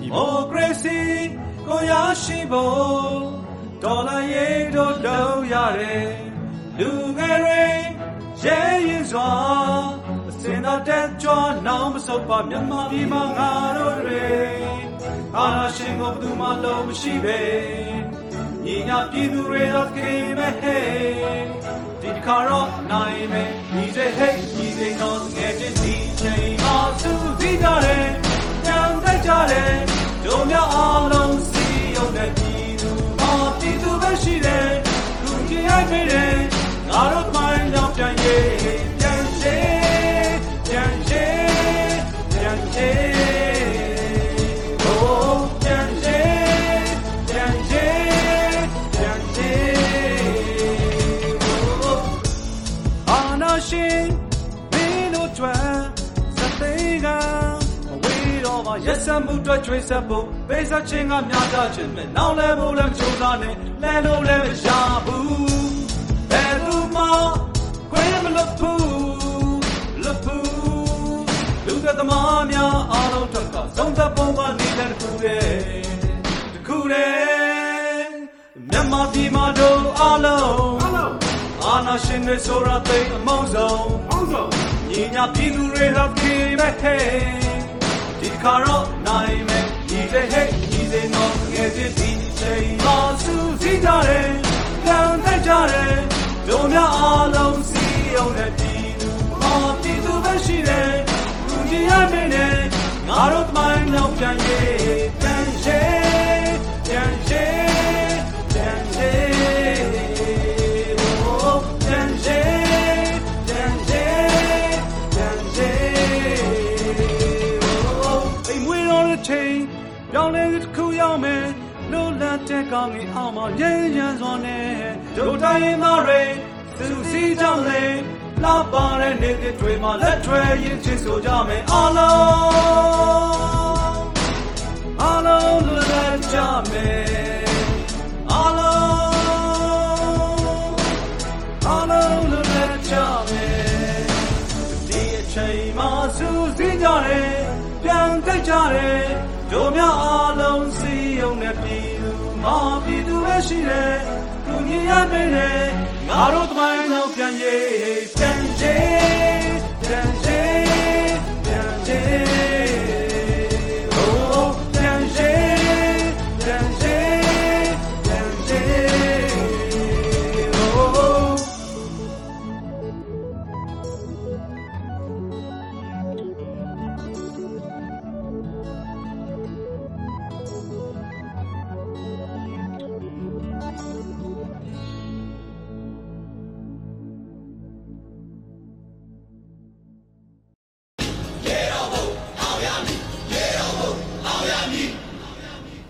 ဒီမိုကရေစီကိုရရှိဖို့ဒေါ်လာရေးတို့လုပ်ရတယ်လူငယ်တွေ ရဲရင်စွာအစင်တော်တက်ကြွနောင်မစုပ်ပါမြန်မာပြည်မှာငါတို့တွေအာဏာရှင်ကိုဘယ်သူမှလုံးမရှိပဲညီညာပြည်သူတွေတော့ကိမဲ့ဟဲ့ဒီတစ်ခါတော့နိုင်မယ်ညီစေဟဲ့ညီစေတော့ငယ်ချင်းဒီချိန် ရှင်မင်းတို့ကြွယ်စသိကမဝေးတော့ပါရက်စံမှုအတွက်ကျွေးဆက်ဖို့ပေးဆက်ခြင်းကများကြခြင်းနဲ့နောက်လဲဖို့လည်းမကြိုးစားနဲ့လဲလို့လည်းမရဘူးဘယ်သူမှခွင့်မလွတ်ဘူးလွတ်ဘူးလူကသမားများအားလုံးထွက်ကသုံးသက်ပုံကနေတဲ့တစ်ခုတည်းတစ်ခုတည်းမြန်မာပြည်မှာတို့အားလုံး အာနာရှင်တွေဆိုတာသိအမောင်းဆုံးဟုတ်ဆုံးညီညာပြည်သူတွေဟာခေမဲ့ဟဲ့ဒီတစ်ခါတော့နိုင်မယ်ညီစေဟဲ့ညီစေတော့ငယ်ချင်းဒီချိန်မှာစုစည်းကြတယ်ကြံတိုက်ကြတယ်တို့များအားလုံးစီယုံတဲ့ပြည်သူမာပြည်သူပဲရှိတယ်လူကြီးရမင်းနဲ့ငါတို့မိုင်းတော့ပြန်ရေး တစ်ခုရောက်မယ်လို့လက်တဲ့ကောင်းကြီးအောင်မငြိမ်းချမ်းစွာနဲ့ဒုတိုင်းရင်သားတွေသူစီကြောင့်လေလာပါတဲ့နေ့တွေမှာလက်ထွဲရင်ချစ်ဆိုကြမယ်အားလုံးအားလုံးလက်ကြမယ်အားလုံးအားလုံးလွတ်လပ်ကြမယ် က်ကြတယ်တို့များအားလုံးစီယုံတဲ့ပြည်သူမာပြည်သူပဲရှိတယ်သူညီရမယ်ငါတို့တမိုင်းတော့ပြန်ရေးပြန်